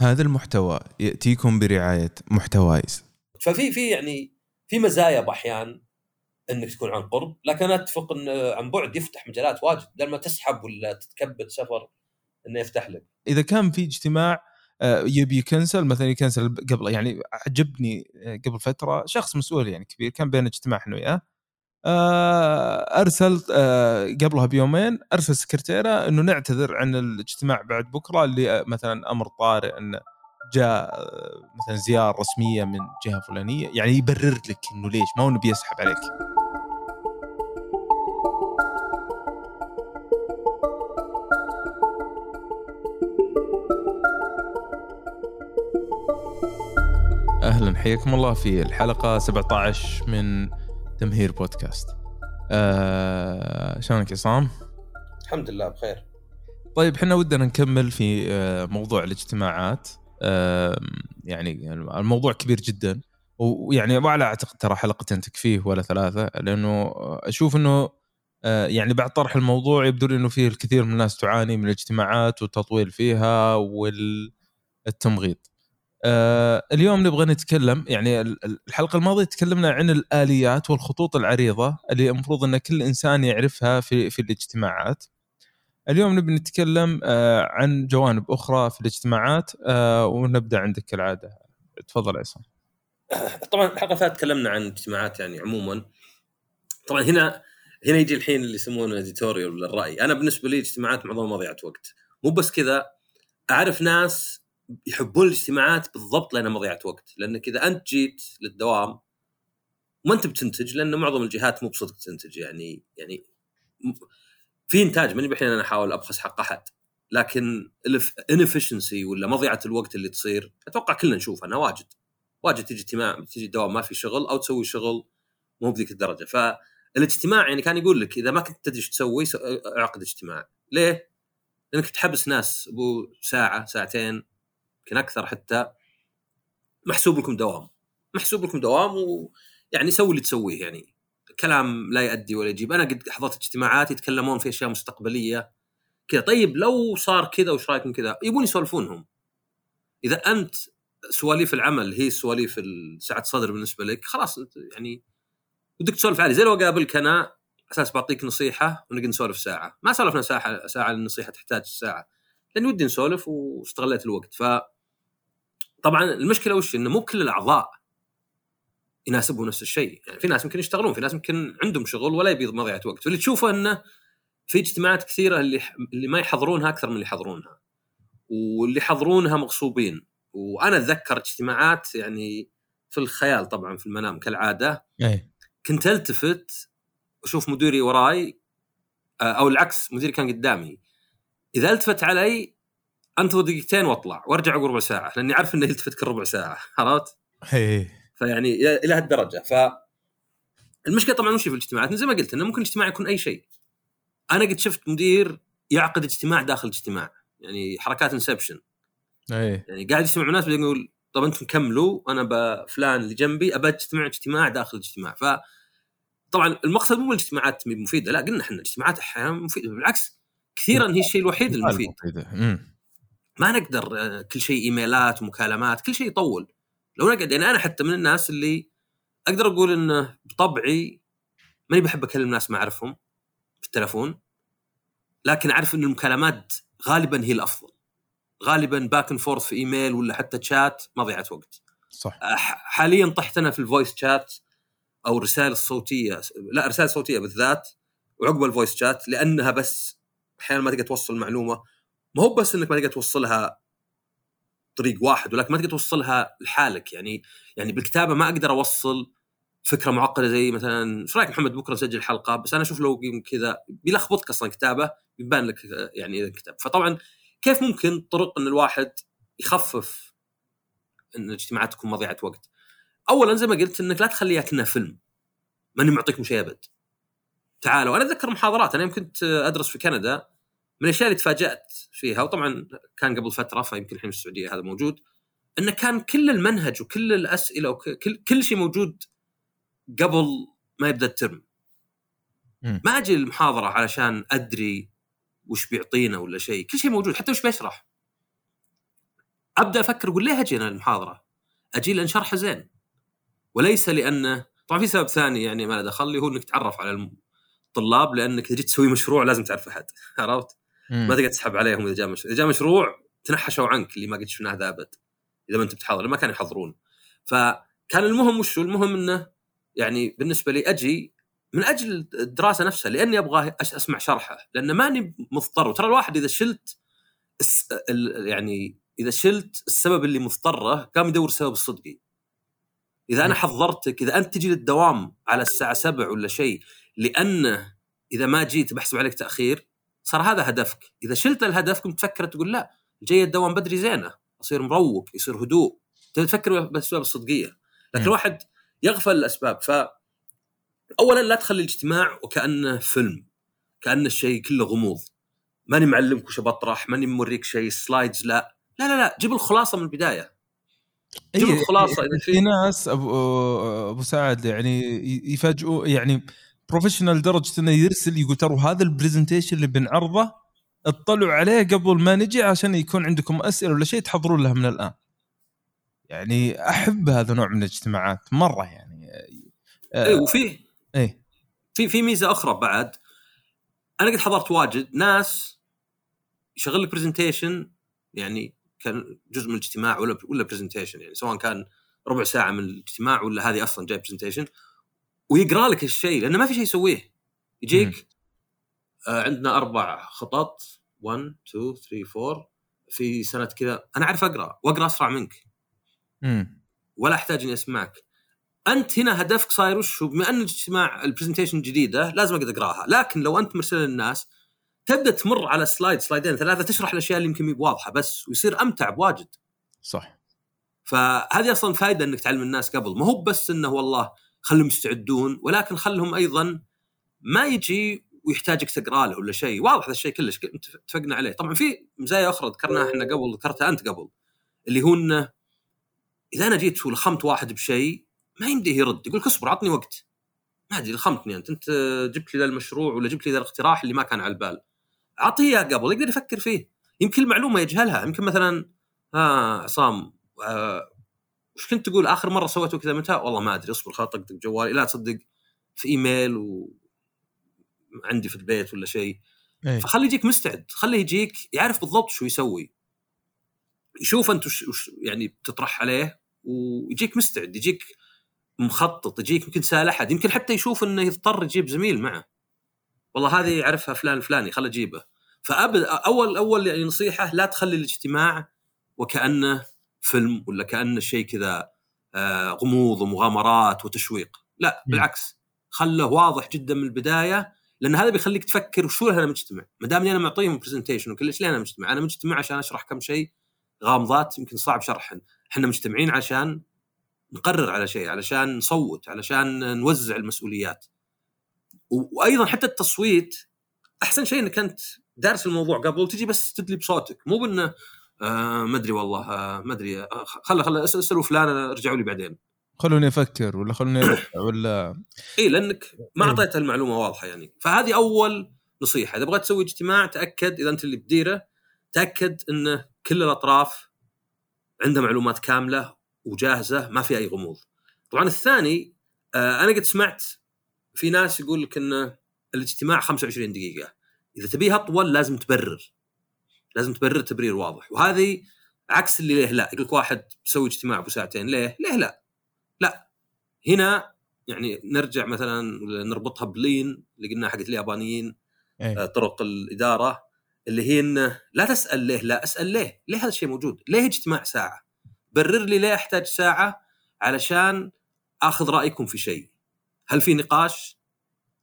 هذا المحتوى يأتيكم برعاية محتوايز. ففي في يعني في مزايا باحيان إنك تكون عن قرب لكن أنا اتفق إن عن بعد يفتح مجالات واجد بدل ما تسحب ولا تتكبد سفر إنه يفتح لك. إذا كان في اجتماع آه، يبي يكنسل مثلا يكنسل قبل يعني عجبني آه، قبل فترة شخص مسؤول يعني كبير كان بين اجتماع إحنا وياه أرسل قبلها بيومين أرسل سكرتيره إنه نعتذر عن الاجتماع بعد بكرة اللي مثلا أمر طارئ إنه جاء مثلا زيارة رسمية من جهة فلانية يعني يبرر لك إنه ليش؟ ما هو نبي يسحب عليك. أهلا حياكم الله في الحلقة 17 من تمهير بودكاست. آه شلونك عصام؟ الحمد لله بخير. طيب إحنا ودنا نكمل في آه، موضوع الاجتماعات آه يعني الموضوع كبير جدا ويعني ما أعتقد ترى حلقتين تكفيه ولا ثلاثة لأنه أشوف إنه آه، يعني بعد طرح الموضوع يبدو لي إنه فيه الكثير من الناس تعاني من الاجتماعات والتطويل فيها والتمغيط. آه اليوم نبغى نتكلم يعني الحلقة الماضية تكلمنا عن الآليات والخطوط العريضة اللي المفروض إن كل إنسان يعرفها في في الاجتماعات. اليوم نبي نتكلم آه عن جوانب أخرى في الاجتماعات آه ونبدأ عندك كالعادة. تفضل عصام. طبعا الحلقة فاتت تكلمنا عن الاجتماعات يعني عموما. طبعا هنا هنا يجي الحين اللي يسمونه اديتوريال ولا الرأي، أنا بالنسبة لي اجتماعات معظمها مضيعة وقت. مو بس كذا أعرف ناس يحبون الاجتماعات بالضبط لأنها مضيعة وقت. لانك اذا أنت جيت للدوام ما أنت بتنتج لأن معظم الجهات مو بصدق تنتج. يعني يعني في إنتاج. ماني بحين أنا أحاول أبخس حق أحد. لكن ال inefficiency ولا مضيعة الوقت اللي تصير أتوقع كلنا نشوفها إنها واجد. واجد تجي اجتماع تجي الدوام ما في شغل أو تسوي شغل مو بذيك الدرجة. فالاجتماع يعني كان يقول لك إذا ما كنت تدري إيش تسوي اعقد اجتماع. ليه؟ لأنك تحبس ناس ابو ساعة ساعتين يمكن أكثر حتى محسوب لكم دوام. محسوب لكم دوام ويعني سوي اللي تسويه يعني. كلام لا يؤدي ولا يجيب. أنا قد حضرت اجتماعات يتكلمون في أشياء مستقبلية كذا. طيب لو صار كذا وش رأيكم كذا؟ يبون يسولفونهم. إذا أنت سواليف العمل هي سواليف سعه صدر بالنسبة لك خلاص يعني ودك تسولف عادي زي لو اقابلك أنا أساس بعطيك نصيحة ونقعد نسولف ساعة. ما سولفنا ساعة ساعة النصيحة تحتاج ساعة. لأن ودي نسولف واستغليت الوقت. ف طبعا المشكلة وش؟ إنه مو كل الأعضاء يناسبهم نفس الشيء. يعني في ناس يمكن يشتغلون في ناس يمكن عندهم شغل ولا يبي مضيعة وقت. واللي تشوفه إنه في اجتماعات كثيرة اللي اللي ما يحضرونها أكثر من اللي يحضرونها. واللي يحضرونها مغصوبين. وأنا أتذكر اجتماعات يعني في الخيال طبعا في المنام كالعادة. أي. كنت ألتفت وأشوف مديري وراي أو العكس مديري كان قدامي. إذا ألتفت علي انتظر دقيقتين وأطلع وأرجع عقب ربع ساعة لأني عارف إنه يلتفت كل ربع ساعة عرفت؟ اي فيعني إلى هالدرجه ف المشكلة طبعا وش في الاجتماعات زي ما قلت إنه ممكن اجتماع يكون أي شيء. أنا قد شفت مدير يعقد اجتماع داخل اجتماع يعني حركات انسبشن. اي يعني قاعد يجتمع مع الناس يقول طب أنتم كملوا أنا بفلان اللي جنبي أبى أجتمع اجتماع داخل الاجتماع. ف طبعا المقصد مو الاجتماعات مفيدة لا قلنا إحنا الاجتماعات أحيانا مفيدة بالعكس كثيرا هي الشيء الوحيد المفيد. ما نقدر آه، كل شيء إيميلات ومكالمات كل شيء يطول. لو نقعد يعني أنا حتى من الناس اللي أقدر أقول إنه بطبعي ماني بحب أكلم ناس ما أعرفهم في التلفون لكن أعرف إن المكالمات غالبا هي الأفضل. غالبا back and forth في إيميل ولا حتى تشات مضيعه وقت. صح. آه، حاليا طحت أنا في ال voice chat أو الرسائل الصوتية لا رسائل صوتيه بالذات وعقب ال voice chat لأنها بس أحيانا ما تقدر توصل المعلومه ما هو بس إنك ما تقدر توصلها طريق واحد ولكن ما تقدر توصلها لحالك. يعني يعني بالكتابة ما أقدر أوصل فكرة معقدة زي مثلا إيش رأيك محمد بكرة نسجل حلقة؟ بس أنا أشوف لو كذا بيلخبطك أصلا كتابة يبان لك يعني إذا كتاب فطبعا كيف ممكن طرق إن الواحد يخفف إن الاجتماعات تكون مضيعة وقت؟ اولا زي ما قلت إنك لا تخليها كانها فيلم. ماني معطيكم شيء أبد. تعالوا. أنا أتذكر محاضرات. أنا يوم كنت أدرس في كندا من الأشياء اللي تفاجأت فيها وطبعا كان قبل فترة فيمكن الحين في السعودية هذا موجود إنه كان كل المنهج وكل الأسئلة وكل كل شيء موجود قبل ما يبدأ الترم. ما أجي المحاضره علشان أدري وش بيعطينا ولا شيء كل شيء موجود حتى وش بيشرح. أبدأ أفكر أقول ليه أجي أنا المحاضره؟ أجي لأن شرحه زين. وليس لأنه طبعا في سبب ثاني يعني ما له دخل لي هو إنك تتعرف على الطلاب لأنك جيت تسوي مشروع لازم تعرف أحد. عرفت؟ ما تقدر تسحب عليهم إذا جاء مشروع، إذا جاء مشروع تنحشوا عنك اللي ما قد شفناه ذا أبد إذا ما أنت بتحضر ما كانوا يحضرون. فكان المهم وشو المهم إنه يعني بالنسبة لي أجي من أجل الدراسة نفسها لأني أبغى أسمع شرحه. لأن ماني مضطر وترى الواحد إذا شلت يعني إذا شلت السبب اللي مضطره قام يدور سبب الصدقي إذا أنا حضرتك إذا أنت تجي للدوام على الساعة 7 ولا شيء لأنه إذا ما جيت بحسب عليك تأخير صار هذا هدفك. إذا شلت الهدف كنت تفكر تقول لا جاي الدوام بدري زينة أصير مروق يصير هدوء. تفكر بالأسباب الصدقية. لكن الواحد يغفل الأسباب. ف اولا لا تخلي الاجتماع وكأنه فيلم كأنه الشيء كله غموض. ماني معلمك وش بطرح ماني موريك شيء slides لا. لا لا لا. جيب الخلاصة من البداية. جيب إيه الخلاصة إذا في ناس أبو أبو سعد يعني يفاجئوا يعني professional لدرجه إنه يرسل يقول ترى هذا ال presentation اللي بنعرضه اطلعوا عليه قبل ما نجي عشان يكون عندكم أسئلة ولا شيء تحضرون لها من الآن. يعني أحب هذا نوع من الاجتماعات مرة يعني. آه اي وفي اي في في ميزة أخرى بعد أنا قد حضرت واجد ناس يشغل لك presentation يعني كان جزء من الاجتماع ولا ولا presentation يعني سواء كان ربع ساعة من الاجتماع ولا هذه أصلا جاي presentation ويقرأ لك الشيء لأنه ما في شيء يسويه. يجيك آه عندنا أربع خطط 1 2 3 4 في سنة كذا أنا أعرف أقرأ وأقرأ أسرع منك. مم. ولا أحتاج إني أسمعك. أنت هنا هدفك صاير وش بما أن الاجتماع ال presentation جديدة لازم أقدر أقرأها. لكن لو أنت مرسل للناس تبدأ تمر على slide سلايدين ثلاثة تشرح الأشياء اللي يمكن واضحة بس ويصير أمتع بواجد. صح. فهذه أصلا فائده إنك تعلم الناس قبل. ما هو بس إنه والله خلهم يستعدون ولكن خلهم أيضا ما يجي ويحتاجك تقرأ له ولا شيء. واضح هذا الشيء كلش اتفقنا عليه. طبعا في مزايا أخرى ذكرناها إحنا قبل ذكرتها أنت قبل اللي هو إنه إذا أنا جيت ولخمت واحد بشيء ما يمديه يرد يقول لك اصبر عطني وقت. ما أدري لخمتني أنت أنت جبت لي ذا المشروع ولا جبت لي ذا الاقتراح اللي ما كان على البال. أعطيه إياه قبل يقدر يفكر فيه. يمكن المعلومه يجهلها يمكن مثلا ها عصام آه وش كنت تقول آخر مرة سويته كذا متى؟ والله ما أدري اصبر خلاص طقطق جوالي. لا تصدق في إيميل و عندي في البيت ولا شيء. أيه. فخليه يجيك مستعد خليه يجيك يعرف بالضبط شو يسوي. يشوف أنت وش يعني تطرح عليه ويجيك مستعد يجيك مخطط يجيك يمكن سأل أحد يمكن حتى يشوف إنه يضطر يجيب زميل معه. والله هذه يعرفها فلان الفلاني خل أجيبه. فابد أول أول يعني نصيحة لا تخلي الاجتماع وكأنه فيلم ولا كانه شيء كذا آه، غموض ومغامرات وتشويق. لا بالعكس. خله واضح جدا من البداية لأن هذا بيخليك تفكر وشو أنا مجتمع ما دام أنا معطيهم برزنتيشن وكل شيء أنا مجتمع. أنا مجتمع عشان أشرح كم شيء غامضات يمكن صعب شرحهن. إحنا مجتمعين عشان نقرر على شيء علشان نصوت علشان نوزع المسؤوليات. وأيضا حتى التصويت أحسن شيء إنك أنت دارس الموضوع قبل تجي بس تدلي بصوتك. مو بإنه آه ما أدري والله آه ما أدري. آه خله خله أسألوا فلان ارجعوا لي بعدين. خلوني أفكر ولا خلوني ولا؟ إي لأنك ما. اعطيت المعلومة واضحة يعني. فهذه أول نصيحة. إذا بغيت تسوي اجتماع تأكد إذا أنت اللي بتديره تأكد انه كل الأطراف عندها معلومات كاملة وجاهزة ما في أي غموض. طبعا الثاني آه أنا قد سمعت في ناس يقول لك إن الاجتماع 25 دقيقة. إذا تبيها أطول لازم تبرر. لازم تبرر تبرير واضح. وهذه عكس اللي ليه لا. يقول لك واحد بيسوي اجتماع بساعتين ليه؟ ليه لا؟ لا. هنا يعني نرجع مثلا نربطها بلين اللي قلنا حقت اليابانيين أيه. طرق الإدارة اللي هي إنه لا تسأل ليه لا أسأل ليه. ليه هذا الشيء موجود؟ ليه اجتماع ساعة؟ برر لي ليه أحتاج ساعة علشان آخذ رأيكم في شيء. هل في نقاش؟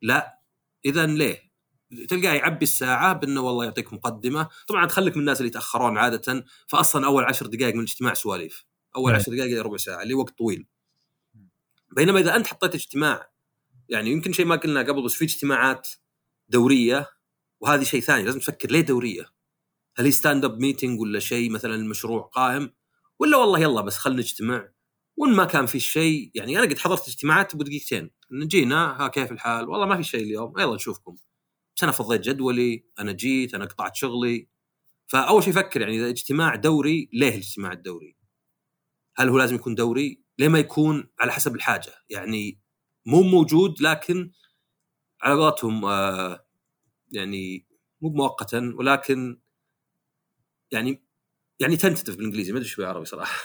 لا. اذا ليه؟ تلقاه يعبي الساعة بأنه والله يعطيك مقدمة. طبعا تخليك من الناس اللي يتأخرون عادة. فاصلا أول عشر دقائق من الاجتماع سواليف. أول عشر دقائق إلى ربع ساعة اللي وقت طويل. بينما إذا أنت حطيت اجتماع يعني يمكن شيء ما قلنا قبل بس في اجتماعات دورية وهذه شيء ثاني لازم تفكر ليه دورية؟ هل هي stand up meeting ولا شيء مثلا المشروع قائم؟ ولا والله يلا بس خلينا نجتمع. وإن ما كان في شيء يعني أنا قد حضرت اجتماعات ابو دقيقتين جينا ها كيف الحال؟ والله ما في شيء اليوم. يلا نشوفكم. بس أنا فضيت جدولي أنا جيت أنا قطعت شغلي فأول شيء فكر يعني إذا اجتماع دوري ليه الاجتماع الدوري؟ هل هو لازم يكون دوري؟ ليه ما يكون على حسب الحاجة؟ يعني مو موجود لكن على قولتهم آه يعني مو مؤقتا ولكن يعني يعني تنتتف بالإنجليزي ما أدري شو بالعربي صراحة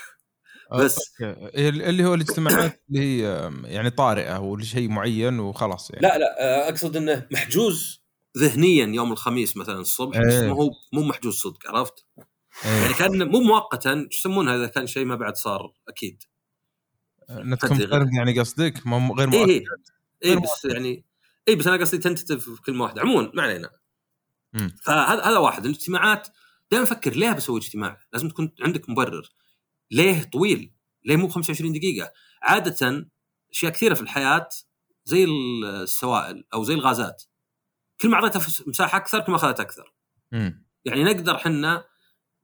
بس أوكي. اللي هو الاجتماعات اللي هي يعني طارئة أو لشيء معين وخلاص يعني لا لا أقصد إنه محجوز ذهنيا يوم الخميس مثلا الصبح بس إيه. ما هو مو محجوز صدق عرفت؟ إيه. يعني كان مو مؤقتا شو يسمونها إذا كان شيء ما بعد صار أكيد نت أدري. confirm يعني قصدك ما هو غير اي مؤكد اي اي بس يعني اي بس أنا قصدي تنتتف في كلمة واحدة عموما ما علينا. فهذا هذا واحد الاجتماعات دائما فكر ليه بسوي اجتماع؟ لازم تكون عندك مبرر ليه طويل؟ ليه مو 25 دقيقة؟ عادة أشياء كثيرة في الحياة زي السوائل أو زي الغازات كل ما اعطيتها مساحة أكثر كل ما اخذت أكثر. مم. يعني نقدر حنا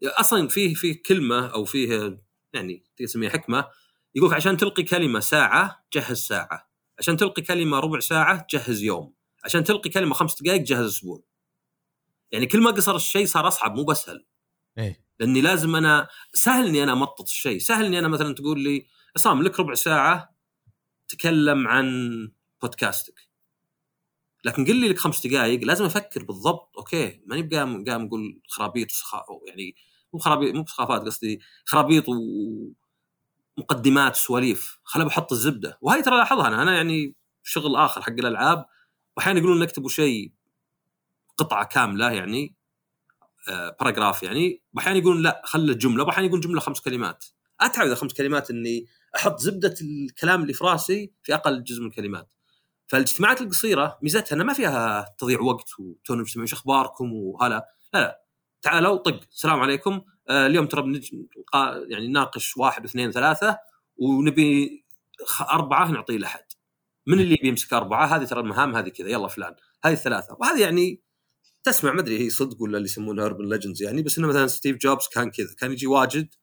أصلا فيه فيه كلمة أو فيه يعني تسميها حكمة يقول عشان تلقي كلمة ساعة جهز ساعة. عشان تلقي كلمة ربع ساعة جهز يوم. عشان تلقي كلمة خمس دقائق جهز أسبوع. يعني كل ما قصر الشيء صار أصعب مو بسهل إيه. لأني لازم أنا سهل إني أنا أمطط الشيء. سهل إني أنا مثلا تقول لي عصام لك ربع ساعة تكلم عن بودكاستك لكن قل لي لك خمس دقائق لازم أفكر بالضبط أوكي ماني بقام قام أقول خرابيط يعني مو خرابيط مو سخافات قصدي خرابيط ومقدمات وسواليف. خل بحط الزبدة. وهي ترى لاحظها أنا أنا يعني شغل آخر حق الألعاب واحيانا يقولون نكتبوا شيء قطعة كاملة يعني آه، paragraph يعني واحيانا يقولون لا خله جمله واحيانا يقولون جملة خمس كلمات. أتعب إذا خمس كلمات إني أحط زبدة الكلام اللي في راسي في أقل جزء من الكلمات. فالاجتماعات القصيرة ميزتها انها ما فيها تضيع وقت وتونوا مجتمعين شو أخباركم وهلا. لا لا. تعالوا طق. السلام عليكم. آه اليوم ترى. قا- يعني نناقش واحد واثنين ثلاثة ونبي أربعة نعطيه لأحد. من اللي بيمسك أربعة؟ هذه ترى المهام هذه كذا. يلا فلان. هذه الثلاثة. وهذه يعني تسمع ما أدري هي صدق ولا اللي يسمونها urban legends يعني بس إنه مثلا ستيف جوبز كان كذا. كان يجي واجد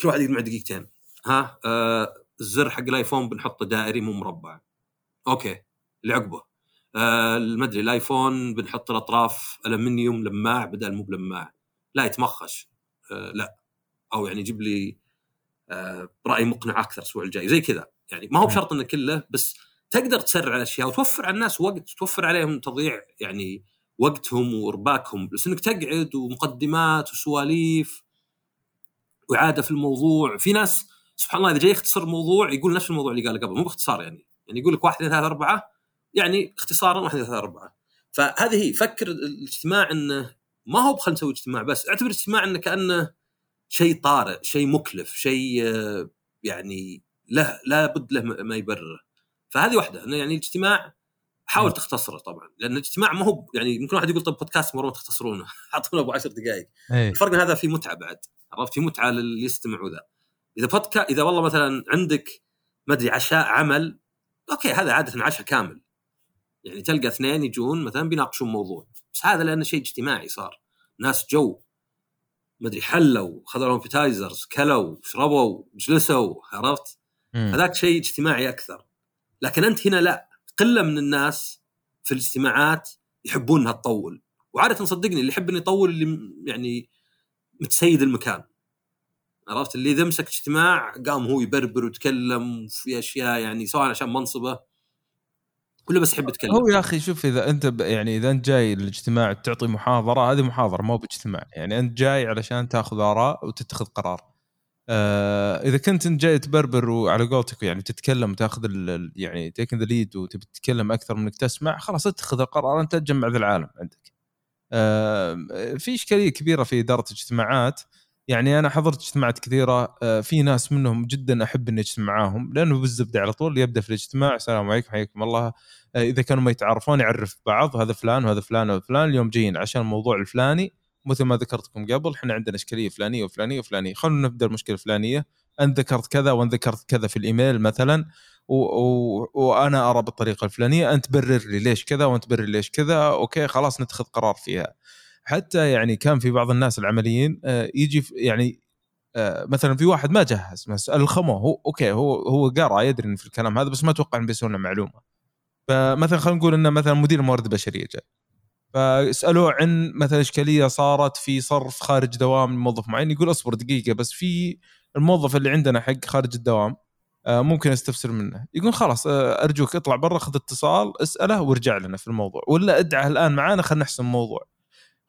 كل واحد يجمع دقيقتين. ها؟ آه الزر حق الآيفون بنحطه دائري مو مربع. أوكي اللي عقبه آه ما أدري الآيفون بنحط الأطراف ألمنيوم لماع بدل مو بلماع. لا يتمخش. آه لا. أو يعني يجيب لي آه راي مقنع أكثر الأسبوع الجاي. زي كذا. يعني ما هو بشرط إنه كله بس تقدر تسرع الأشياء وتوفر على الناس وقت توفر عليهم تضييع يعني وقتهم ورباكهم بس إنك تقعد ومقدمات وسواليف وإعادة في الموضوع. في ناس سبحان الله إذا جاي يختصر الموضوع يقول نفس الموضوع اللي قاله قبل مو باختصار يعني. يعني يقول لك واحد اثنين ثلاثة أربعة يعني اختصارا واحد اثنين ثلاثة أربعة. فهذه هي فكر الاجتماع إنه ما هو بخل نسوي اجتماع بس اعتبر الاجتماع إنه كأنه شيء طارئ شيء مكلف شيء آه، يعني له لا بد له ما يبرره. فهذه واحدة إنه يعني الاجتماع حاول تختصره طبعا. لأن الاجتماع ما هو يعني يمكن واحد يقول طب بودكاست مرة ما تختصرونه أعطونا أبو 10 دقائق إيه. الفرق هذا في متعة بعد عرفت؟ في متعة للي يستمع وذا. إذا بودكا إذا والله مثلا عندك ما أدري عشاء عمل أوكي هذا عادة عشاء كامل. يعني تلقى اثنين يجون مثلا بيناقشون موضوع. بس هذا لأنه شيء اجتماعي صار. ناس جو. ما أدري حلوا خذوا لهم appetizers كلوا شربوا جلسوا عرفت. هذاك شيء اجتماعي أكثر. لكن أنت هنا لا. قلة من الناس في الاجتماعات يحبون انها تطول وعادة صدقني اللي يحب إنه يطول اللي يعني متسيد المكان. عرفت؟ اللي إذا مسك اجتماع قام هو يبربر ويتكلم في أشياء يعني سواء عشان منصبه. ولا بس يحب يتكلم. هو يا أخي شوف إذا أنت يعني إذا أنت جاي الاجتماع تعطي محاضرة هذه محاضرة مو باجتماع. يعني أنت جاي علشان تأخذ آراء وتتخذ قرار. آه إذا كنت أنت جاي تبربر وعلى قولتك يعني تتكلم وتأخذ يعني taking the lead وتبي تتكلم أكثر من انك تسمع خلاص اتخذ القرار أنت تجمع ذا العالم عندك. آه في إشكالية كبيرة في إدارة الاجتماعات يعني أنا حضرت اجتماعات كثيرة آه، في ناس منهم جدا أحب إني أجتمع معاهم لأنه بالزبدة على طول يبدأ في الاجتماع السلام عليكم حياكم الله. آه، إذا كانوا ما يتعرفون يعرف بعض هذا فلان وهذا فلان وهذا فلان اليوم جايين عشان الموضوع الفلاني مثل ما ذكرتكم قبل إحنا عندنا إشكالية فلانية وفلانية وفلانية خلونا نبدأ المشكلة الفلانيه انت ذكرت كذا وانت ذكرت كذا في الإيميل مثلا و... و... وأنا أرى بالطريقة الفلانية أنت برر لي ليش كذا وأنت برر لي ليش كذا أوكي خلاص نتخذ قرار فيها. حتى يعني كان في بعض الناس العمليين آه، يجي يعني آه، مثلا في واحد ما جهز بس ألخمه هو أوكي هو هو قرأ يدري في الكلام هذا بس ما أتوقع إنه بيسوي معلومة. فمثلا خلينا نقول إنه مثلا مدير الموارد البشرية جاء فاسالوه عن مثلا إشكالية صارت في صرف خارج دوام موظف معين يقول أصبر دقيقة بس في الموظف اللي عندنا حق خارج الدوام آه، ممكن استفسر منه. يقول خلاص أرجوك اطلع برا خذ اتصال اسأله وارجع لنا في الموضوع ولا ادعه الآن معانا خلينا نحسن الموضوع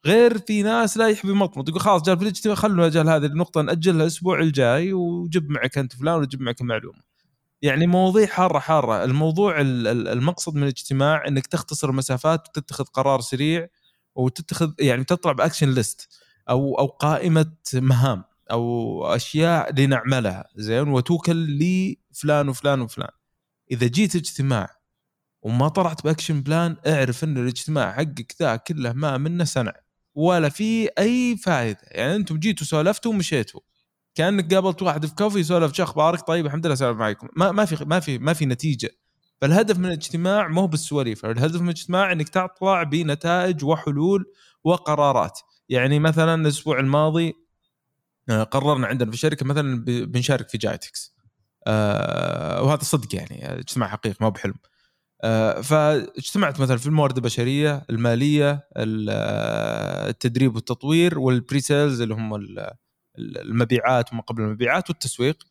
غير في ناس لا يحب يمطمط يقول خلاص جال في الاجتماع خلوا أجل هذه النقطة نأجلها الأسبوع الجاي وجب معك أنت فلان وجب معك معلومه يعني مواضيع حارة حارة. الموضوع المقصد من الاجتماع إنك تختصر مسافات وتتخذ قرار سريع وتتخذ يعني تطلع بأكشن ليست أو أو قائمة مهام أو أشياء لنعملها. زين؟ وتوكل لفلان وفلان وفلان. إذا جيت اجتماع وما طلعت ب action plan اعرف إن الاجتماع حقك ذا كله ما منه سنع ولا في أي فائدة. يعني أنتم جيتوا سولفتوا ومشيتوا. كأنك قابلت واحد في coffee سولف شو أخبارك؟ طيب الحمد لله سولف معكم ما ما في ما في ما في نتيجة. فالهدف من الاجتماع مو بالسواليف الهدف من الاجتماع إنك تطلع بنتائج وحلول وقرارات. يعني مثلا الأسبوع الماضي آه، قررنا عندنا في الشركة مثلا بنشارك في جايتكس. أه وهذا صدق يعني اجتماع حقيقي ما بحلم. فاجتمعت مثلا في الموارد البشرية المالية آه، التدريب والتطوير وال pre-sales اللي هم المبيعات وما قبل المبيعات والتسويق.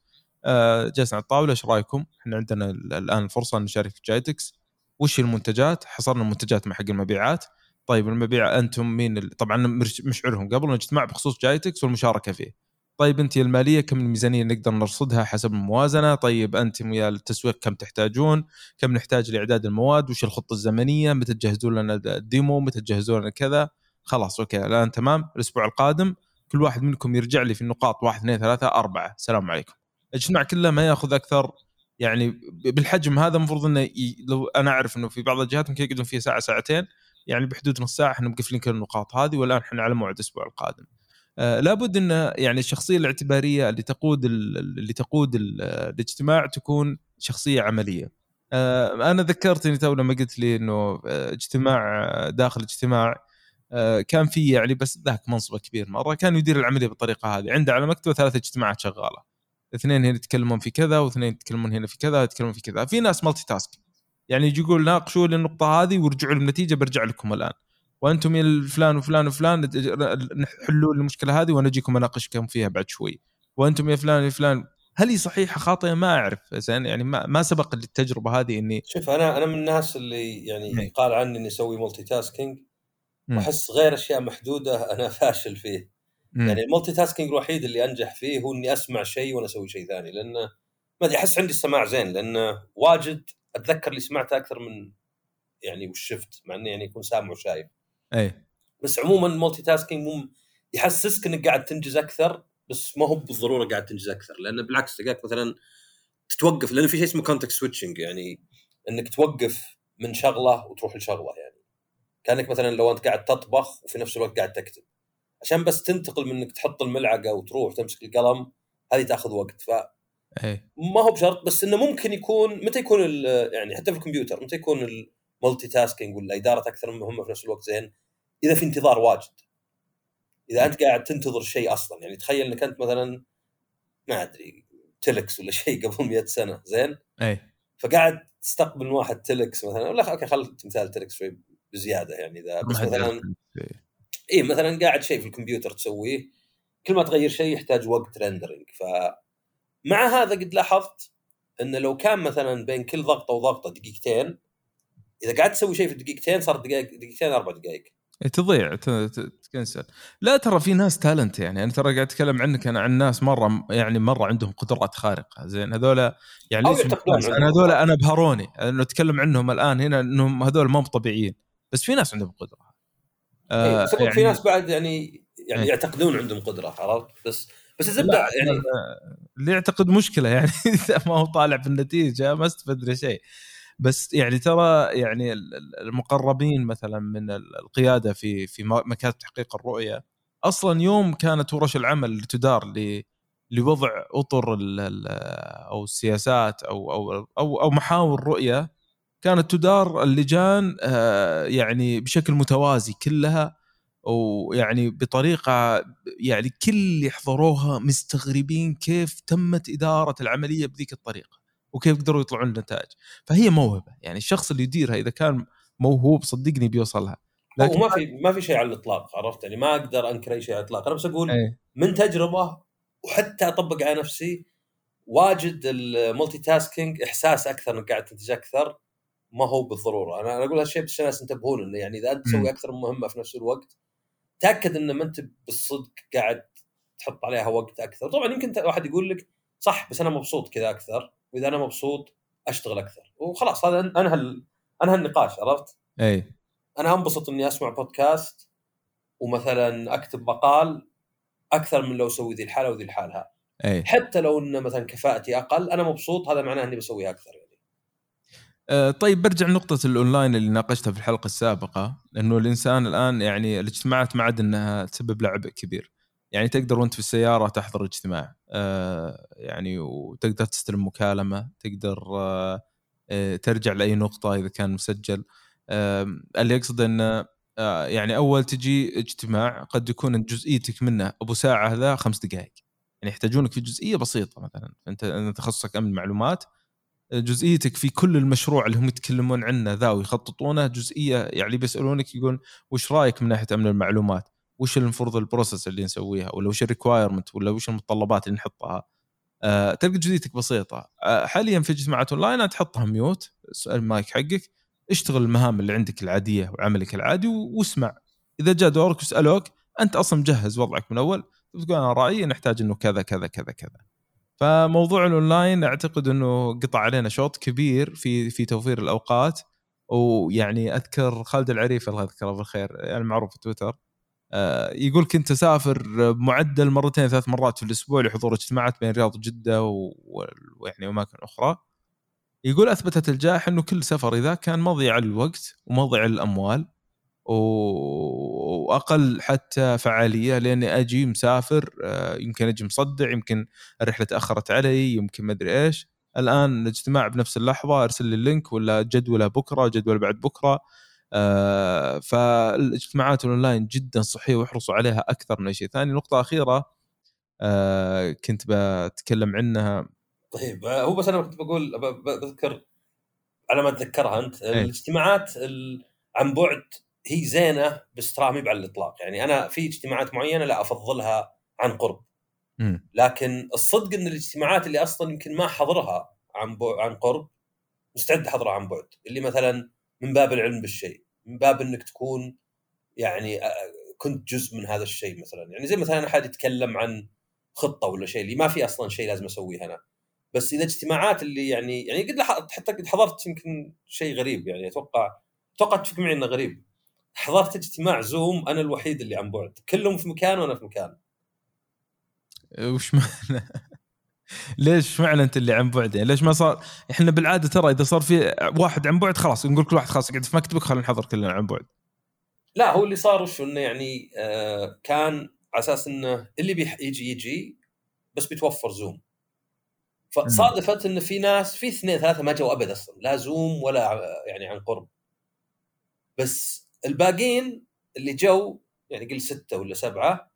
أه جلسنا على الطاولة إيش رأيكم؟ إحنا عندنا الآن الفرصة ان نشارك في جايتكس. وش المنتجات؟ حصرنا المنتجات مع حق المبيعات. طيب المبيع أنتم مين طبعا مشعرهم. قبل الاجتماع بخصوص جايتكس والمشاركة فيه. طيب أنت المالية كم الميزانية نقدر نرصدها حسب الموازنة؟ طيب أنتم يا التسويق كم تحتاجون؟ كم نحتاج لإعداد المواد؟ وش الخطة الزمنية؟ متى تجهزون لنا ال demo؟ متى تجهزون لنا كذا؟ خلاص okay الآن تمام الأسبوع القادم كل واحد منكم يرجع لي في النقاط واحد اثنين ثلاثة أربعة. السلام عليكم. الاجتماع كله ما يأخذ أكثر يعني بالحجم هذا المفروض إنه ي... لو أنا أعرف إنه في بعض الجهات ممكن يقعدون فيها ساعة ساعتين يعني بحدود نص ساعة إحنا مقفلين كل النقاط هذه والآن إحنا على موعد الأسبوع القادم. آه لابد إن يعني الشخصية الاعتبارية اللي تقود اللي تقود الاجتماع تكون شخصية عملية. آه أنا ذكرتني تو لما قلت لي إنه آه، اجتماع داخل اجتماع كان في يعني بس ذاك منصبة كبير مرة كان يدير العملية بالطريقة هذه. عنده على مكتبة ثلاث اجتماعات شغالة. اثنين هنا يتكلمون في كذا واثنين يتكلمون هنا في كذا يتكلمون في كذا. في ناس مالتي تاسك يعني يجي يقول ناقشوا لي النقطة هذه ورجعوا للنتيجه برجع لكم الآن. وأنتم يا فلان وفلان وفلان حلوا المشكلة هذه وأنا اجيكم أناقشكم فيها بعد شوي. وأنتم يا فلان يا فلان هل هي صحيحة خاطئة؟ ما أعرف. زين يعني ما, ما سبق للتجربة هذه إني شوف أنا أنا من الناس اللي يعني قال عني إني أسوي multitasking وأحس غير أشياء محدودة أنا فاشل فيه. مم. يعني ال multitasking الوحيد اللي أنجح فيه هو إني أسمع شيء وأنا أسوي شيء ثاني. لأنه ما أدري أحس عندي السماع زين. لأنه واجد أتذكر اللي سمعته أكثر من يعني وش شفت مع انه يعني يكون سامع وشايف. اي بس عموما ال multitasking مو يحسسك إنك قاعد تنجز أكثر بس ما هو بالضرورة قاعد تنجز أكثر لأن بالعكس تلقاك مثلا تتوقف لأن في شيء اسمه context switching يعني إنك توقف من شغلة وتروح لشغلة يعني. كأنك مثلا لو أنت قاعد تطبخ وفي نفس الوقت قاعد تكتب. عشان بس تنتقل من إنك تحط الملعقة وتروح تمسك القلم هذه تأخذ وقت. ف أي. ما هو بشرط بس إنه ممكن يكون متى يكون يعني حتى في الكمبيوتر متى يكون ال multitasking ولا اداره أكثر من مهمة في نفس الوقت؟ زين. إذا في انتظار واجد. إذا أنت قاعد تنتظر شيء أصلا يعني تخيل إنك أنت مثلا ما أدري تلكس ولا شيء قبل 100 سنة زين؟ أي. فقاعد تستقبل واحد تلكس مثلا ولا okay خل مثال تلكس شوي بزيادة يعني إذا بس مثلا إي مثلا قاعد شيء في الكمبيوتر تسويه كل ما تغير شيء يحتاج وقت rendering ف مع هذا قد لاحظت انه لو كان مثلا بين كل ضغطة وضغطة دقيقتين إذا قعدت تسوي شيء في دقيقتين صار دقائق دقيقتين أربع دقائق. تضيع ت cancel. لا ترى في ناس talent يعني. أنا ترى قاعد أتكلم عنك أنا عن ناس مرة يعني مرة عندهم قدرات خارقة. زين هذول يعني ليش أنا هذول أنا ابهروني انه أتكلم عنهم الآن هنا إنهم هذول ما طبيعيين. بس في ناس عندهم قدرة. آه إيه يعني في ناس بعد يعني يعني إيه. يعتقدون عندهم قدرة عرفت؟ بس بس الزبدة يعني. اللي يعتقد مشكلة يعني إذا ما هو طالع بالنتيجة ما استفدنا شيء. بس يعني ترى يعني المقربين مثلا من القيادة في في مكاتب تحقيق الرؤية أصلا يوم كانت ورش العمل اللي تدار لوضع أطر أو السياسات أو أو أو, أو محاور رؤية كانت تدار اللجان آه، يعني بشكل متوازي كلها ويعني بطريقة يعني كل اللي حضروها مستغربين كيف تمت إدارة العملية بذيك الطريقة. وكيف قدروا يطلعون النتائج. فهي موهبة يعني الشخص اللي يديرها إذا كان موهوب صدقني بيوصلها. لكن ما في ما في شيء على الإطلاق عرفت؟ يعني ما أقدر أنكر أي شيء على الإطلاق. أنا بس أقول إيه. من تجربة وحتى أطبق على نفسي واجد المولتي تاسكينج إحساس أكثر انك قاعد تنتج أكثر ما هو بالضرورة. أنا أقول هالشيء بس الناس ينتبهون إنه يعني إذا أنت. تسوي أكثر من مهمة في نفس الوقت تأكد ان ما أنت بالصدق قاعد تحط عليها وقت أكثر. طبعا يمكن واحد يقول لك صح بس أنا مبسوط كذا أكثر. وإذا أنا مبسوط أشتغل أكثر. وخلاص هذا أنهى أنهى النقاش عرفت؟ إيه أنا أنبسط إني أسمع بودكاست ومثلا أكتب مقال أكثر من لو أسوي ذي الحالة وذي الحالة إيه حتى لو إن مثلا كفاءتي أقل أنا مبسوط هذا معناه إني بسويها أكثر يعني. آه، طيب برجع لنقطة الأونلاين اللي ناقشتها في الحلقة السابقة إنه الإنسان الآن يعني الاجتماعات ما عاد إنها تسبب له عبء كبير. يعني تقدر وأنت في السيارة تحضر اجتماع. يعني وتقدر تستلم مكالمة تقدر آه، آه، ترجع لأي نقطة إذا كان مسجل. آه، اللي يقصد آه، يعني أول تجي اجتماع قد يكون جزئيتك منه أبو ساعة ذا خمس دقائق يعني يحتاجونك في جزئية بسيطة مثلا. أنت تخصصك أمن معلومات. جزئيتك في كل المشروع اللي هم يتكلمون عنه ذا ويخططونه جزئية يعني بيسألونك يقول وش رأيك من ناحية أمن المعلومات؟ وش المفروض ال process اللي نسويها ولا وش ال requirement ولا وش المتطلبات اللي نحطها؟ أه تلقى جزئيتك بسيطة. أه حاليا في اجتماعات اونلاين تحطها mute المايك حقك اشتغل المهام اللي عندك العادية وعملك العادي واسمع. إذا جاء دورك وسالوك أنت أصلا مجهز وضعك من أول تقول أنا رأيي نحتاج إنه كذا كذا كذا كذا. فموضوع الاونلاين أعتقد إنه قطع علينا شوط كبير في في توفير الأوقات. ويعني أذكر خالد العريف الله يذكره بالخير يعني معروف في تويتر. آه، يقول كنت أسافر بمعدل مرتين ثلاث مرات في الأسبوع لحضور اجتماعات بين الرياض وجده ويعني اماكن أخرى. يقول أثبتت الجائحة إنه كل سفر ذا كان مضيع للوقت ومضيع للاموال و- وأقل حتى فعالية لأني أجي مسافر آه، يمكن أجي مصدع يمكن الرحلة تأخرت علي يمكن ما أدري إيش. الآن الاجتماع بنفس اللحظة أرسل لي ال link ولا جدولة بكرة جدول بعد بكرة. آه، فالاجتماعات الأونلاين جدا صحية واحرصوا عليها أكثر من أي شيء ثاني. نقطة أخيرة آه، كنت بتكلم عنها. طيب آه، هو بس أنا كنت بقول بذكر على ما تذكرها أنت إيه. الاجتماعات ال- عن بعد هي زينة بس ترى مي على الإطلاق. يعني أنا في اجتماعات معينة لا أفضلها عن قرب. لكن الصدق إن الاجتماعات اللي أصلا يمكن ما احضرها عن عن قرب مستعد أحضرها عن بعد. اللي مثلا من باب العلم بالشيء من باب إنك تكون يعني كنت جزء من هذا الشيء مثلا. يعني زي مثلا احد يتكلم عن خطة ولا شيء اللي ما في أصلا شيء لازم أسويه أنا. بس إذا اجتماعات اللي يعني يعني قد حتى قد حضرت يمكن شيء غريب يعني أتوقع أتوقع تتفق معي إنه غريب. حضرت اجتماع زوم أنا الوحيد اللي عن بعد كلهم في مكان وأنا في مكان. وش معنى؟ ليش معنى أنت اللي عن بعد؟ يعني ليش ما صار؟ إحنا بالعادة ترى إذا صار في واحد عن بعد خلاص نقول كل واحد خلاص يقعد في مكتبك خلينا نحضر كلنا عن بعد. لا هو اللي صار وش إنه يعني آه كان على أساس إنه اللي بيح يجي بس بيتوفر Zoom فصادفت إنه في ناس في اثنين ثلاثة ما جو أبد أصلا لا Zoom ولا ع- يعني عن قرب. بس الباقيين اللي جو يعني قل ستة ولا سبعة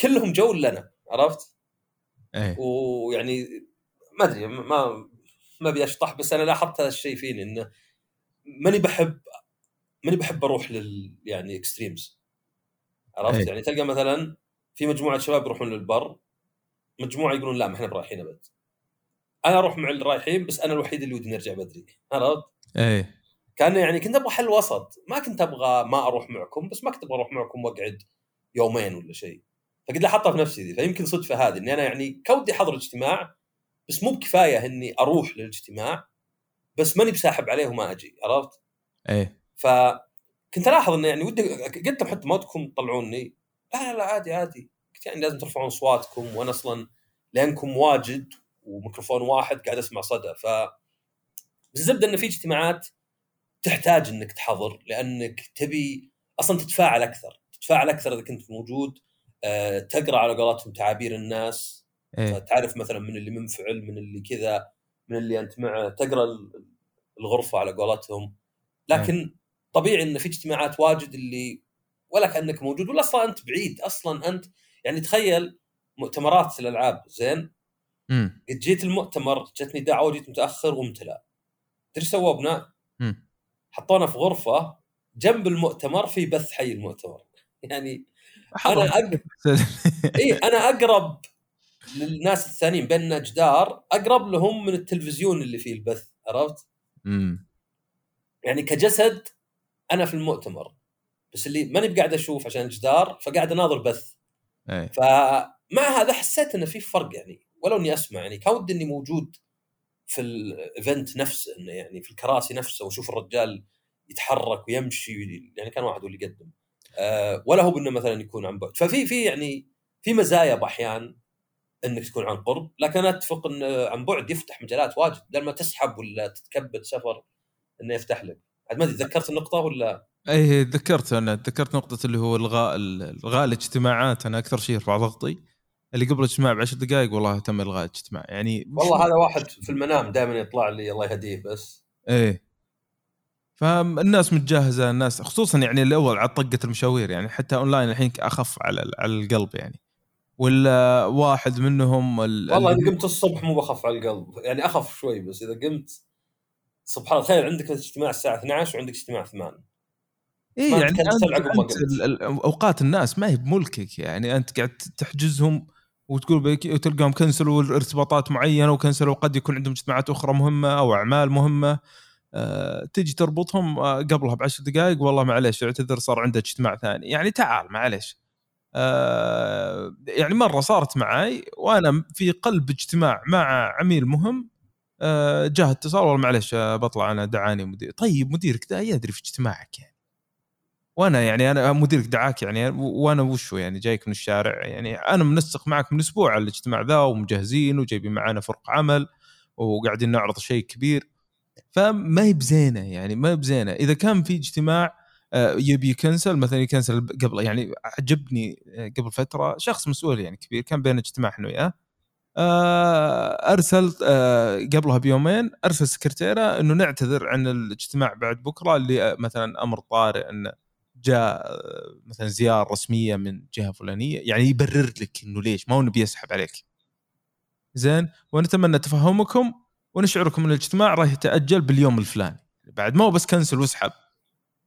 كلهم جو الا أنا عرفت؟ إيه. ويعني ما أدري ما ما أبي أشطح بس أنا لاحظت هذا الشيء فيني إنه ماني بحب ماني بحب أروح لل يعني extremes عرفت؟ أي. يعني تلقى مثلا في مجموعة شباب يروحون للبر مجموعة يقولون لا ما إحنا برايحين أبد. أنا أروح مع اللي رايحين بس أنا الوحيد اللي ودي نرجع بدري. عرفت؟ إيه. كأن يعني كنت أبغى حل وسط. ما كنت أبغى ما أروح معكم بس ما كنت أبغى أروح معكم وأقعد يومين ولا شيء. فقد لاحظتها في نفسي ذي فيمكن صدفه هذه إني أنا يعني كودي أحضر اجتماع بس مو بكفاية إني أروح للاجتماع بس ماني بساحب عليه وما أجي عرفت؟ إيه فكنت ألاحظ إنه يعني ودي قلت لهم حتى ما ودكم تطلعوني لا لا لا عادي عادي قلت يعني لازم ترفعون أصواتكم وأنا أصلا لأنكم واجد وميكروفون واحد قاعد أسمع صدى ف بس الزبده انه في اجتماعات تحتاج إنك تحضر لأنك تبي أصلا تتفاعل أكثر تتفاعل أكثر إذا كنت موجود تقرأ على قولتهم تعابير الناس. إيه. تعرف مثلا من اللي منفعل من اللي كذا من اللي أنت معه. تقرأ ال- الغرفة على قولتهم. لكن طبيعي إن في اجتماعات واجد اللي ولا كأنك موجود ولا أصلا أنت بعيد. أصلا أنت يعني تخيل مؤتمرات الألعاب زين؟ امم قد جيت المؤتمر جتني دعوة جيت متأخر وامتلأ تدري إيش سووا أبناء؟ حطونا في غرفة جنب المؤتمر في بث حي المؤتمر. يعني أنا أق... اي أنا أقرب للناس الثانيين بيننا جدار أقرب لهم من التلفزيون اللي فيه البث عرفت؟ امم يعني كجسد أنا في المؤتمر بس اللي ماني بقاعد أشوف عشان الجدار فقاعد أناظر بث. إيه. فمع هذا حسيت إنه في فرق يعني ولو إني أسمع يعني كان ودي إني موجود في الايفنت نفسه إنه يعني في الكراسي نفسه وأشوف الرجال يتحرك ويمشي يعني كان واحد هو اللي يقدم. ولا هو انه مثلا يكون عن بعد. ففي في يعني في مزايا باحيان أنك تكون عن قرب لكن أنا اتفق أن عن بعد يفتح مجالات واجد. بدل ما تسحب ولا تتكبد سفر إنه يفتح لك. عاد ما أدري تذكرت النقطة ولا؟ إيه تذكرت. أنا تذكرت نقطة اللي هو الغاء الغاء الاجتماعات. أنا أكثر شيء يرفع ضغطي. اللي قبل الاجتماع بعشر دقائق والله تم الغاء الاجتماع يعني والله هذا واحد في المنام دائما يطلع لي الله يهديه بس. إيه. فالناس متجهزة الناس خصوصا يعني الأول على طقة المشاوير يعني حتى أونلاين الحين أخف على على القلب يعني. ولا واحد منهم والله إذا قمت الصبح مو بخف على القلب يعني أخف شوي بس إذا قمت سبحان الله تخيل عندك اجتماع الساعة 12 وعندك اجتماع 8 إي يعني أنت أوقات الناس ما هي بملكك يعني أنت قاعد تحجزهم وتقول وتلقاهم كنسلوا ارتباطات معينة وكنسلوا قد يكون عندهم اجتماعات أخرى مهمة أو أعمال مهمة. تجي تربطهم آه، قبلها بعشر دقائق والله معليش اعتذر صار عنده اجتماع ثاني. يعني تعال معليش. أه يعني مرة صارت معي وأنا في قلب اجتماع مع عميل مهم جاه اتصال والله معليش آه، بطلع أنا دعاني مدير. طيب مديرك ده يدري في اجتماعك يعني. وأنا يعني أنا مديرك دعاك يعني وأنا وشو يعني جايك من الشارع يعني. أنا منسق معك من أسبوع على الاجتماع ذا ومجهزين وجايبين معنا فرق عمل وقاعدين نعرض شيء كبير. فما هي بزينة يعني ما هي بزينة. إذا كان في اجتماع آه، يبي يكنسل مثلا يكنسل قبل يعني عجبني آه، قبل فترة شخص مسؤول يعني كبير كان بين اجتماع إحنا وياه آه، أرسل قبلها بيومين أرسل سكرتيره إنه نعتذر عن الاجتماع بعد بكرة اللي مثلا أمر طارئ انه جاء مثلا زيارة رسمية من جهة فلانية يعني يبرر لك إنه ليش؟ ما هو نبي يسحب عليك. زين؟ ونتمنى تفهمكم. ونشعركم إن الاجتماع راح يتأجل باليوم الفلاني. بعد ما هو بس كنسل واسحب.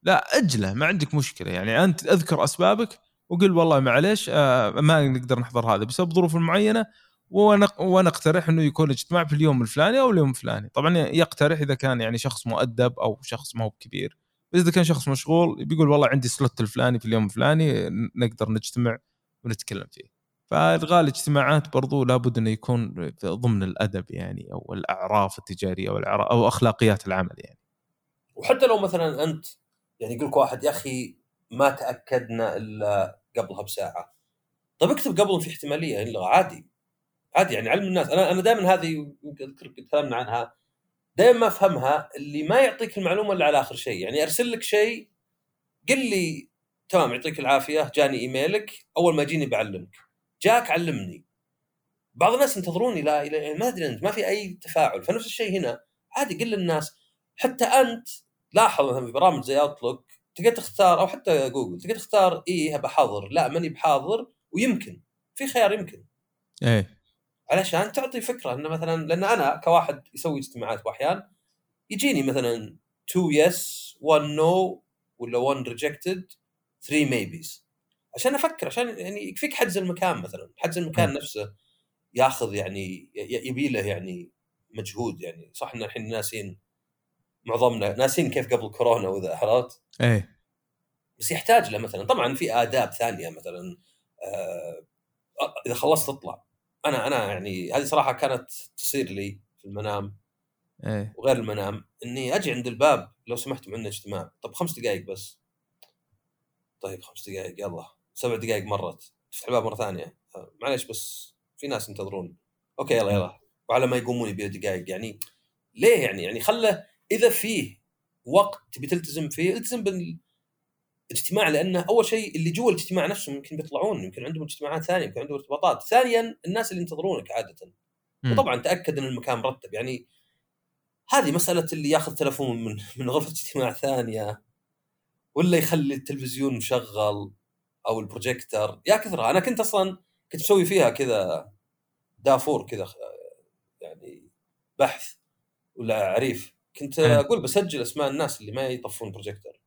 لا أجله ما عندك مشكلة. يعني أنت أذكر أسبابك وقل والله معليش آه ما نقدر نحضر هذا بسبب ظروف معينة وأنا أقترح إنه يكون اجتماع في اليوم الفلاني أو اليوم الفلاني. طبعا يقترح إذا كان يعني شخص مؤدب أو شخص ما هو كبير. بس إذا كان شخص مشغول بيقول والله عندي سلوت الفلاني في اليوم الفلاني نقدر نجتمع ونتكلم فيه. فالغاء الاجتماعات برضو لابد إنه يكون ضمن الأدب يعني أو الأعراف التجارية أو أو أخلاقيات العمل يعني. وحتى لو مثلا أنت يعني يقول لك واحد يا أخي ما تأكدنا إلا قبلها بساعة. طيب اكتب قبل في احتمالية ينلغى عادي. عادي يعني علم الناس. أنا أنا دائما هذه تكلمنا عنها. دائما ما أفهمها اللي ما يعطيك المعلومة إلا على آخر شيء. يعني أرسل لك شيء قل لي تمام يعطيك العافية جاني إيميلك أول ما يجيني بعلمك. جاك علمني. بعض الناس ينتظروني لا يعني ما أدري أنت ما في أي تفاعل. فنفس الشيء هنا. عادي قل للناس. حتى أنت لاحظ مثلا في برامج زي Outlook تقدر تختار أو حتى جوجل تقدر تختار إيه بحاضر لا ماني بحاضر ويمكن. في خيار يمكن. إيه. علشان تعطي فكرة إنه مثلا لأن أنا كواحد يسوي اجتماعات وأحيان يجيني مثلا 2 yes 1 no ولا 1 rejected 3 maybes عشان أفكر عشان يعني يكفيك حجز المكان مثلا. حجز المكان م. نفسه ياخذ يعني يبي له يعني مجهود يعني. صح إن الحين ناسين معظمنا ناسين كيف قبل كورونا وذا عرفت؟ إيه. بس يحتاج له مثلا. طبعا في آداب ثانية مثلا آه إذا خلصت تطلع. أنا أنا يعني هذه صراحة كانت تصير لي في المنام إيه. وغير المنام إني أجي عند الباب لو سمحتم عندنا اجتماع. طب خمس دقائق بس. طيب خمس دقائق يلا. سبع دقائق مرت. تفتح الباب مرة ثانية. معليش بس في ناس ينتظرون. أوكي يلا يلا. وعلى ما يقومون يبيع دقائق يعني ليه يعني؟ يعني خله إذا فيه وقت تبي تلتزم فيه التزم بال اجتماع لأنه أول شيء اللي جوا الاجتماع نفسهم يمكن بيطلعون يمكن عندهم اجتماعات ثانية يمكن عندهم ارتباطات. ثانيا الناس اللي ينتظرونك عاده. م. وطبعا تأكد إن المكان مرتب. يعني هذه مسألة اللي ياخذ تلفون من من غرفة اجتماع ثانية ولا يخلي التلفزيون مشغل. أو البروجيكتر يا كثرها أنا كنت أصلا كنت مسوي فيها كذا دافور كذا يعني بحث ولا عريف كنت أقول بسجل أسماء الناس اللي ما يطفون بروجيكتر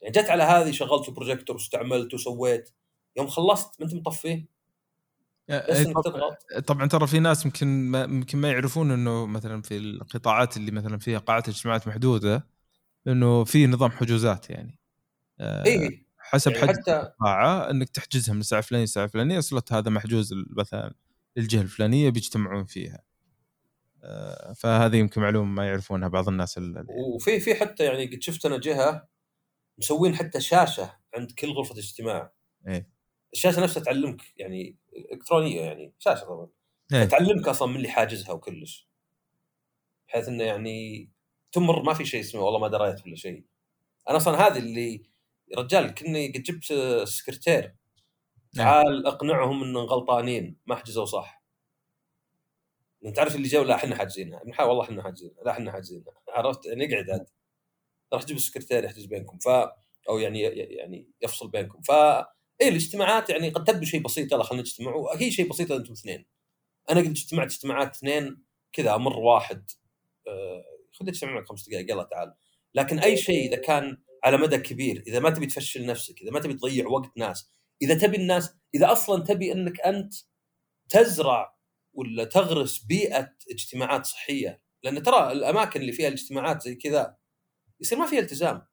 يعني جت على هذه شغلت البروجيكتور واستعملت وسويت. يوم خلصت ما أنت مطفيه طبعا ترى في ناس يمكن ما يمكن ما يعرفون إنه مثلا في القطاعات اللي مثلا فيها قاعات اجتماعات محدودة إنه في نظام حجوزات يعني. آه، اي حسب يعني حجز حتى القاعة إنك تحجزها من الساعة الفلانيه للساعه الفلانيه السلوت هذا محجوز مثلا للجهه الفلانية بيجتمعون فيها. آه، فهذه يمكن معلومة ما يعرفونها بعض الناس ال- وفي في حتى يعني قد شفت أنا جهة مسوين حتى شاشة عند كل غرفة اجتماع. إيه. الشاشة نفسها تعلمك يعني إلكترونية يعني شاشة طبعا. إيه. تعلمك أصلا من اللي حاجزها وكلش. بحيث إنه يعني تمر ما في شيء اسمه والله ما دريت ولا شيء. أنا أصلا هذه اللي يا رجال كني قد جبت سكرتير. تعال أقنعهم إنهم غلطانين ما حجزوا صح. انت عارف اللي جو لا إحنا حاجزينها. نحاول والله إحنا حاجزينها. لا إحنا حاجزينها. عرفت؟ يعني اقعد عاد. راح تجيب السكرتير يحجز بينكم. ف أو يعني يعني يفصل بينكم. ف إيه الاجتماعات يعني قد تبدو شيء بسيط. يلا خلينا نجتمع وهي شيء بسيط أنتم اثنين. أنا قد اجتمعت اجتماعات اثنين كذا أمر واحد. آه، خذ اجتماع معك خمس دقائق. يلا تعال. لكن أي شيء إذا كان على مدى كبير إذا ما تبي تفشل نفسك إذا ما تبي تضيع وقت ناس إذا تبي الناس إذا أصلا تبي أنك أنت تزرع ولا تغرس بيئة اجتماعات صحية لأن ترى الأماكن اللي فيها الاجتماعات زي كذا يصير ما فيها التزام.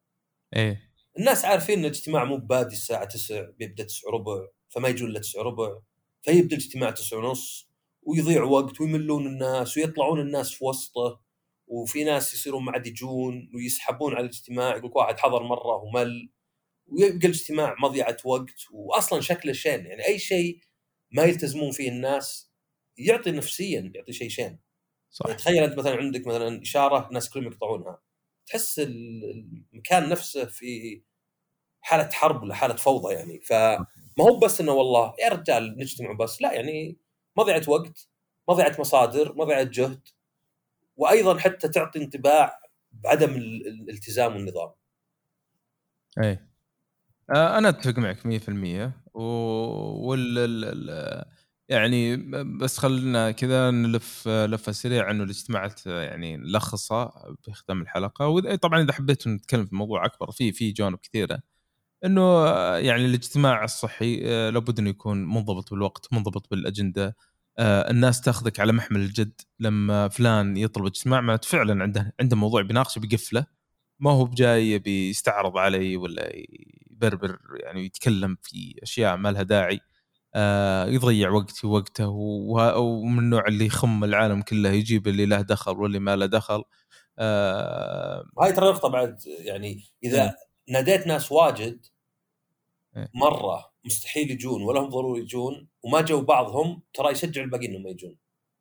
إيه. الناس عارفين إن الاجتماع مو بادي الساعة 9 بيبدأ 9 ربع فما يجون إلا 9 ربع فيبدأ الاجتماع 9 ونص ويضيع وقت ويملون الناس ويطلعون الناس في وسطه. وفي ناس يصيرون ما عاد يجون ويسحبون على الاجتماع يقول واحد حضر مرة ومل. ويبقى الاجتماع مضيعة وقت واصلا شكله شين يعني أي شيء ما يلتزمون فيه الناس يعطي نفسيا يعطي شيء شين. صح يعني تخيل أنت مثلا عندك مثلا إشارة الناس كلهم يقطعونها. تحس ال- المكان نفسه في حالة حرب ولا حالة فوضى يعني. فما هو بس إنه والله يا رجال نجتمع بس. لا يعني مضيعة وقت مضيعة مصادر مضيعة جهد. وأيضا حتى تعطي انطباع بعدم ال- ال- الالتزام والنظام. إيه آه، أنا أتفق معك 100% و... وال ال- ال- يعني بس خلينا كذا نلف لفة سريعة انه الاجتماعات يعني نلخصها بختام الحلقة. واذا طبعا إذا حبيت نتكلم في موضوع أكبر في في جوانب كثيرة. إنه آه، يعني الاجتماع الصحي آه، لابد إنه يكون منضبط بالوقت منضبط بالأجندة. الناس تاخذك على محمل الجد لما فلان يطلب اجتماع معناته فعلا عنده عنده موضوع بيناقشه بيقفله ما هو بجاي بيستعرض علي ولا يبربر يعني يتكلم في أشياء ما لها داعي آه يضيع وقتي ووقته ومن النوع اللي يخم العالم كله يجيب اللي له دخل واللي ما له دخل آه هاي ترى نقطة بعد يعني إذا إيه. ناديت ناس واجد إيه. مستحيل يجون ولا هم ضروري يجون وما جو بعضهم ترى يشجع الباقيين إنهم ما يجون.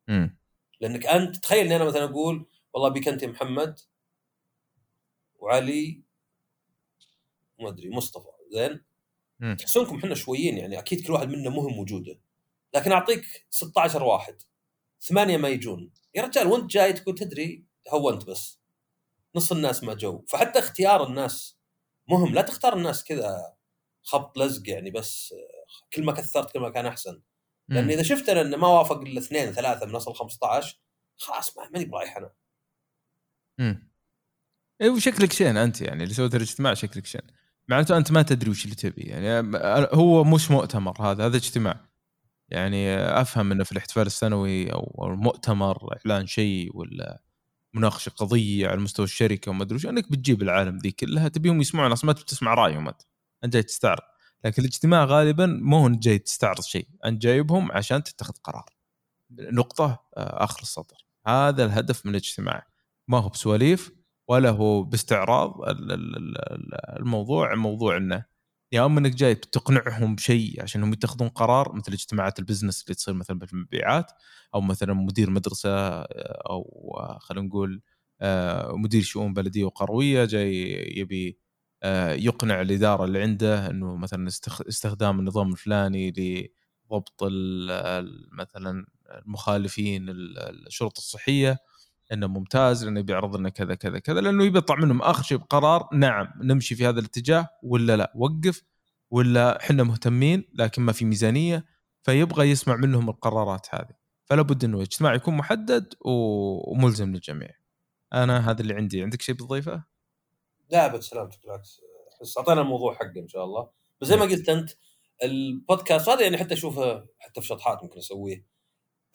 مم. لأنك أنت تخيل إني أنا مثلا أقول والله بيك أنت يا محمد وعلي ما أدري مصطفى زين. تحسونكم إحنا شويين يعني أكيد كل واحد منا مهم وجوده. لكن أعطيك 16 واحد ثمانية ما يجون. يا رجال وأنت جاي تقول تدري هونت بس. نص الناس ما جو. فحتى اختيار الناس مهم. لا تختار الناس كذا خبط لزق يعني بس كل ما كثرت كل ما كان أحسن. لأن. إذا شفت أنا انه ما وافق إلا اثنين ثلاثة من أصل 15 خلاص ما ماني برايح أنا. مم. اي وشكلك شين أنت يعني اللي سويت الاجتماع شكلك شين. معناته أنت ما تدري وش اللي تبي يعني هو مش مؤتمر هذا هذا اجتماع. يعني أفهم إنه في الاحتفال السنوي أو المؤتمر إعلان شيء ولا مناقشة قضية على مستوى الشركة وما أدري وش أنك بتجيب العالم ذي كلها تبيهم يسمعون أصلا ما تسمع رأيهم أنت. أنت جاي تستعرض. لكن الاجتماع غالبا ما هو انت جاي تستعرض شيء. أنت جايبهم عشان تتخذ قرار. نقطة آه، آخر السطر. هذا الهدف من الاجتماع. ما هو بسواليف ولا هو باستعراض ال- ال- ال- الموضوع. موضوع إنه يا أما إنك جاي تقنعهم بشيء عشان هم يتخذون قرار مثل اجتماعات البزنس اللي تصير مثلا في المبيعات أو مثلا مدير مدرسة آه، أو آه، خلينا نقول مدير شؤون بلدية وقروية جاي يبي يقنع الإدارة اللي عنده إنه مثلا استخ- استخدام النظام الفلاني لضبط مثلا المخالفين ال- الشرطة الصحية إنه ممتاز لأنه بيعرض لنا كذا كذا كذا لأنه يبي يطلع منهم. آخر شيء بقرار نعم نمشي في هذا الاتجاه ولا لا؟ وقف ولا إحنا مهتمين لكن ما في ميزانية؟ فيبغى يسمع منهم القرارات هذه. فلا بد إنه الاجتماع يكون محدد وملزم للجميع. أنا هذا اللي عندي. عندك شيء بتضيفه لا ابد سلامتك بالعكس. تحس أعطينا الموضوع حقه إن شاء الله. بس زي ما قلت أنت البودكاست هذا يعني حتى أشوفه حتى في شطحات ممكن أسويه.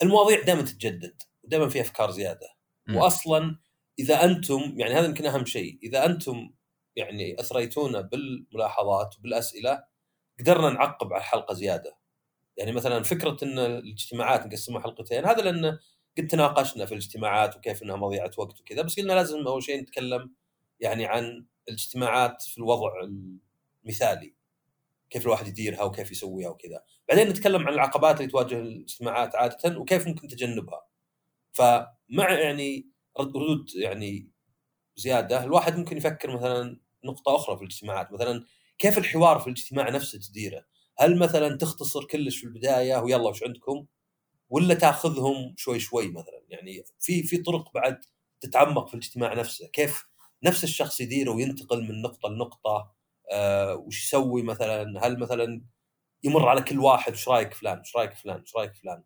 المواضيع دائما تتجدد ودائما في أفكار زيادة. مم. واصلا إذا أنتم يعني هذا يمكن أهم شيء إذا أنتم يعني أثريتونا بالملاحظات وبالأسئلة قدرنا نعقب على الحلقة زيادة. يعني مثلا فكرة إن الاجتماعات نقسمها حلقتين هذا لأن قد تناقشنا في الاجتماعات وكيف إنها مضيعة وقت وكذا بس قلنا لازم أول شيء نتكلم يعني عن الاجتماعات في الوضع المثالي. كيف الواحد يديرها وكيف يسويها وكذا. بعدين نتكلم عن العقبات اللي تواجه الاجتماعات عادة وكيف ممكن تجنبها. فمع يعني رد- ردود يعني زيادة الواحد ممكن يفكر مثلا نقطة أخرى في الاجتماعات. مثلا كيف الحوار في الاجتماع نفسه تديره؟ هل مثلا تختصر كلش في البداية ويلا وش عندكم؟ ولا تأخذهم شوي شوي مثلا؟ يعني في في طرق بعد تتعمق في الاجتماع نفسه. كيف نفس الشخص يديره وينتقل من نقطة لنقطة آه وش يسوي مثلا؟ هل مثلا يمر على كل واحد وش رأيك فلان؟ وش رأيك فلان؟ وش رأيك فلان؟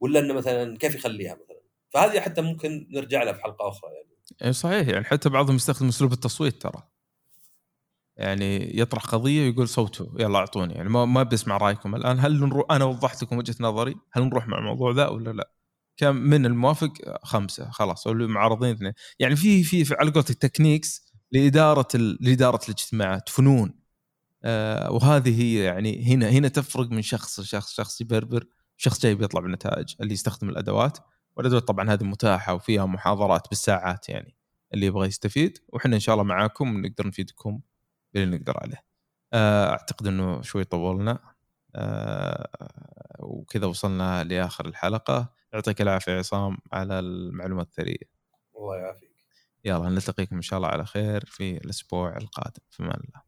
ولا إنه مثلا كيف يخليها مثلا؟ فهذه حتى ممكن نرجع لها في حلقة أخرى يعني. اي صحيح يعني حتى بعضهم يستخدم أسلوب التصويت ترى. يعني يطرح قضية ويقول صوتوا يلا أعطوني. يعني ما ما بسمع رأيكم. الآن هل نروح أنا وضحت لكم وجهة نظري هل نروح مع الموضوع ذا ولا لا؟ كان من الموافق؟ خمسة خلاص والمعارضين اثنين. يعني في في على قولتك تكنيكس لإدارة لإدارة الاجتماعات فنون. آه وهذه هي يعني هنا هنا تفرق من شخص لشخص شخص يبربر شخص جاي بيطلع بالنتائج اللي يستخدم الأدوات. والأدوات طبعا هذه متاحة وفيها محاضرات بالساعات يعني اللي يبغى يستفيد. وحنا إن شاء الله معاكم نقدر نفيدكم باللي نقدر عليه. آه، أعتقد إنه شوي طولنا. آه، وكذا وصلنا لآخر الحلقة. يعطيك العافية عصام على المعلومات الثرية. الله يعافيك. يلا نلتقيكم إن شاء الله على خير في الأسبوع القادم. في أمان الله.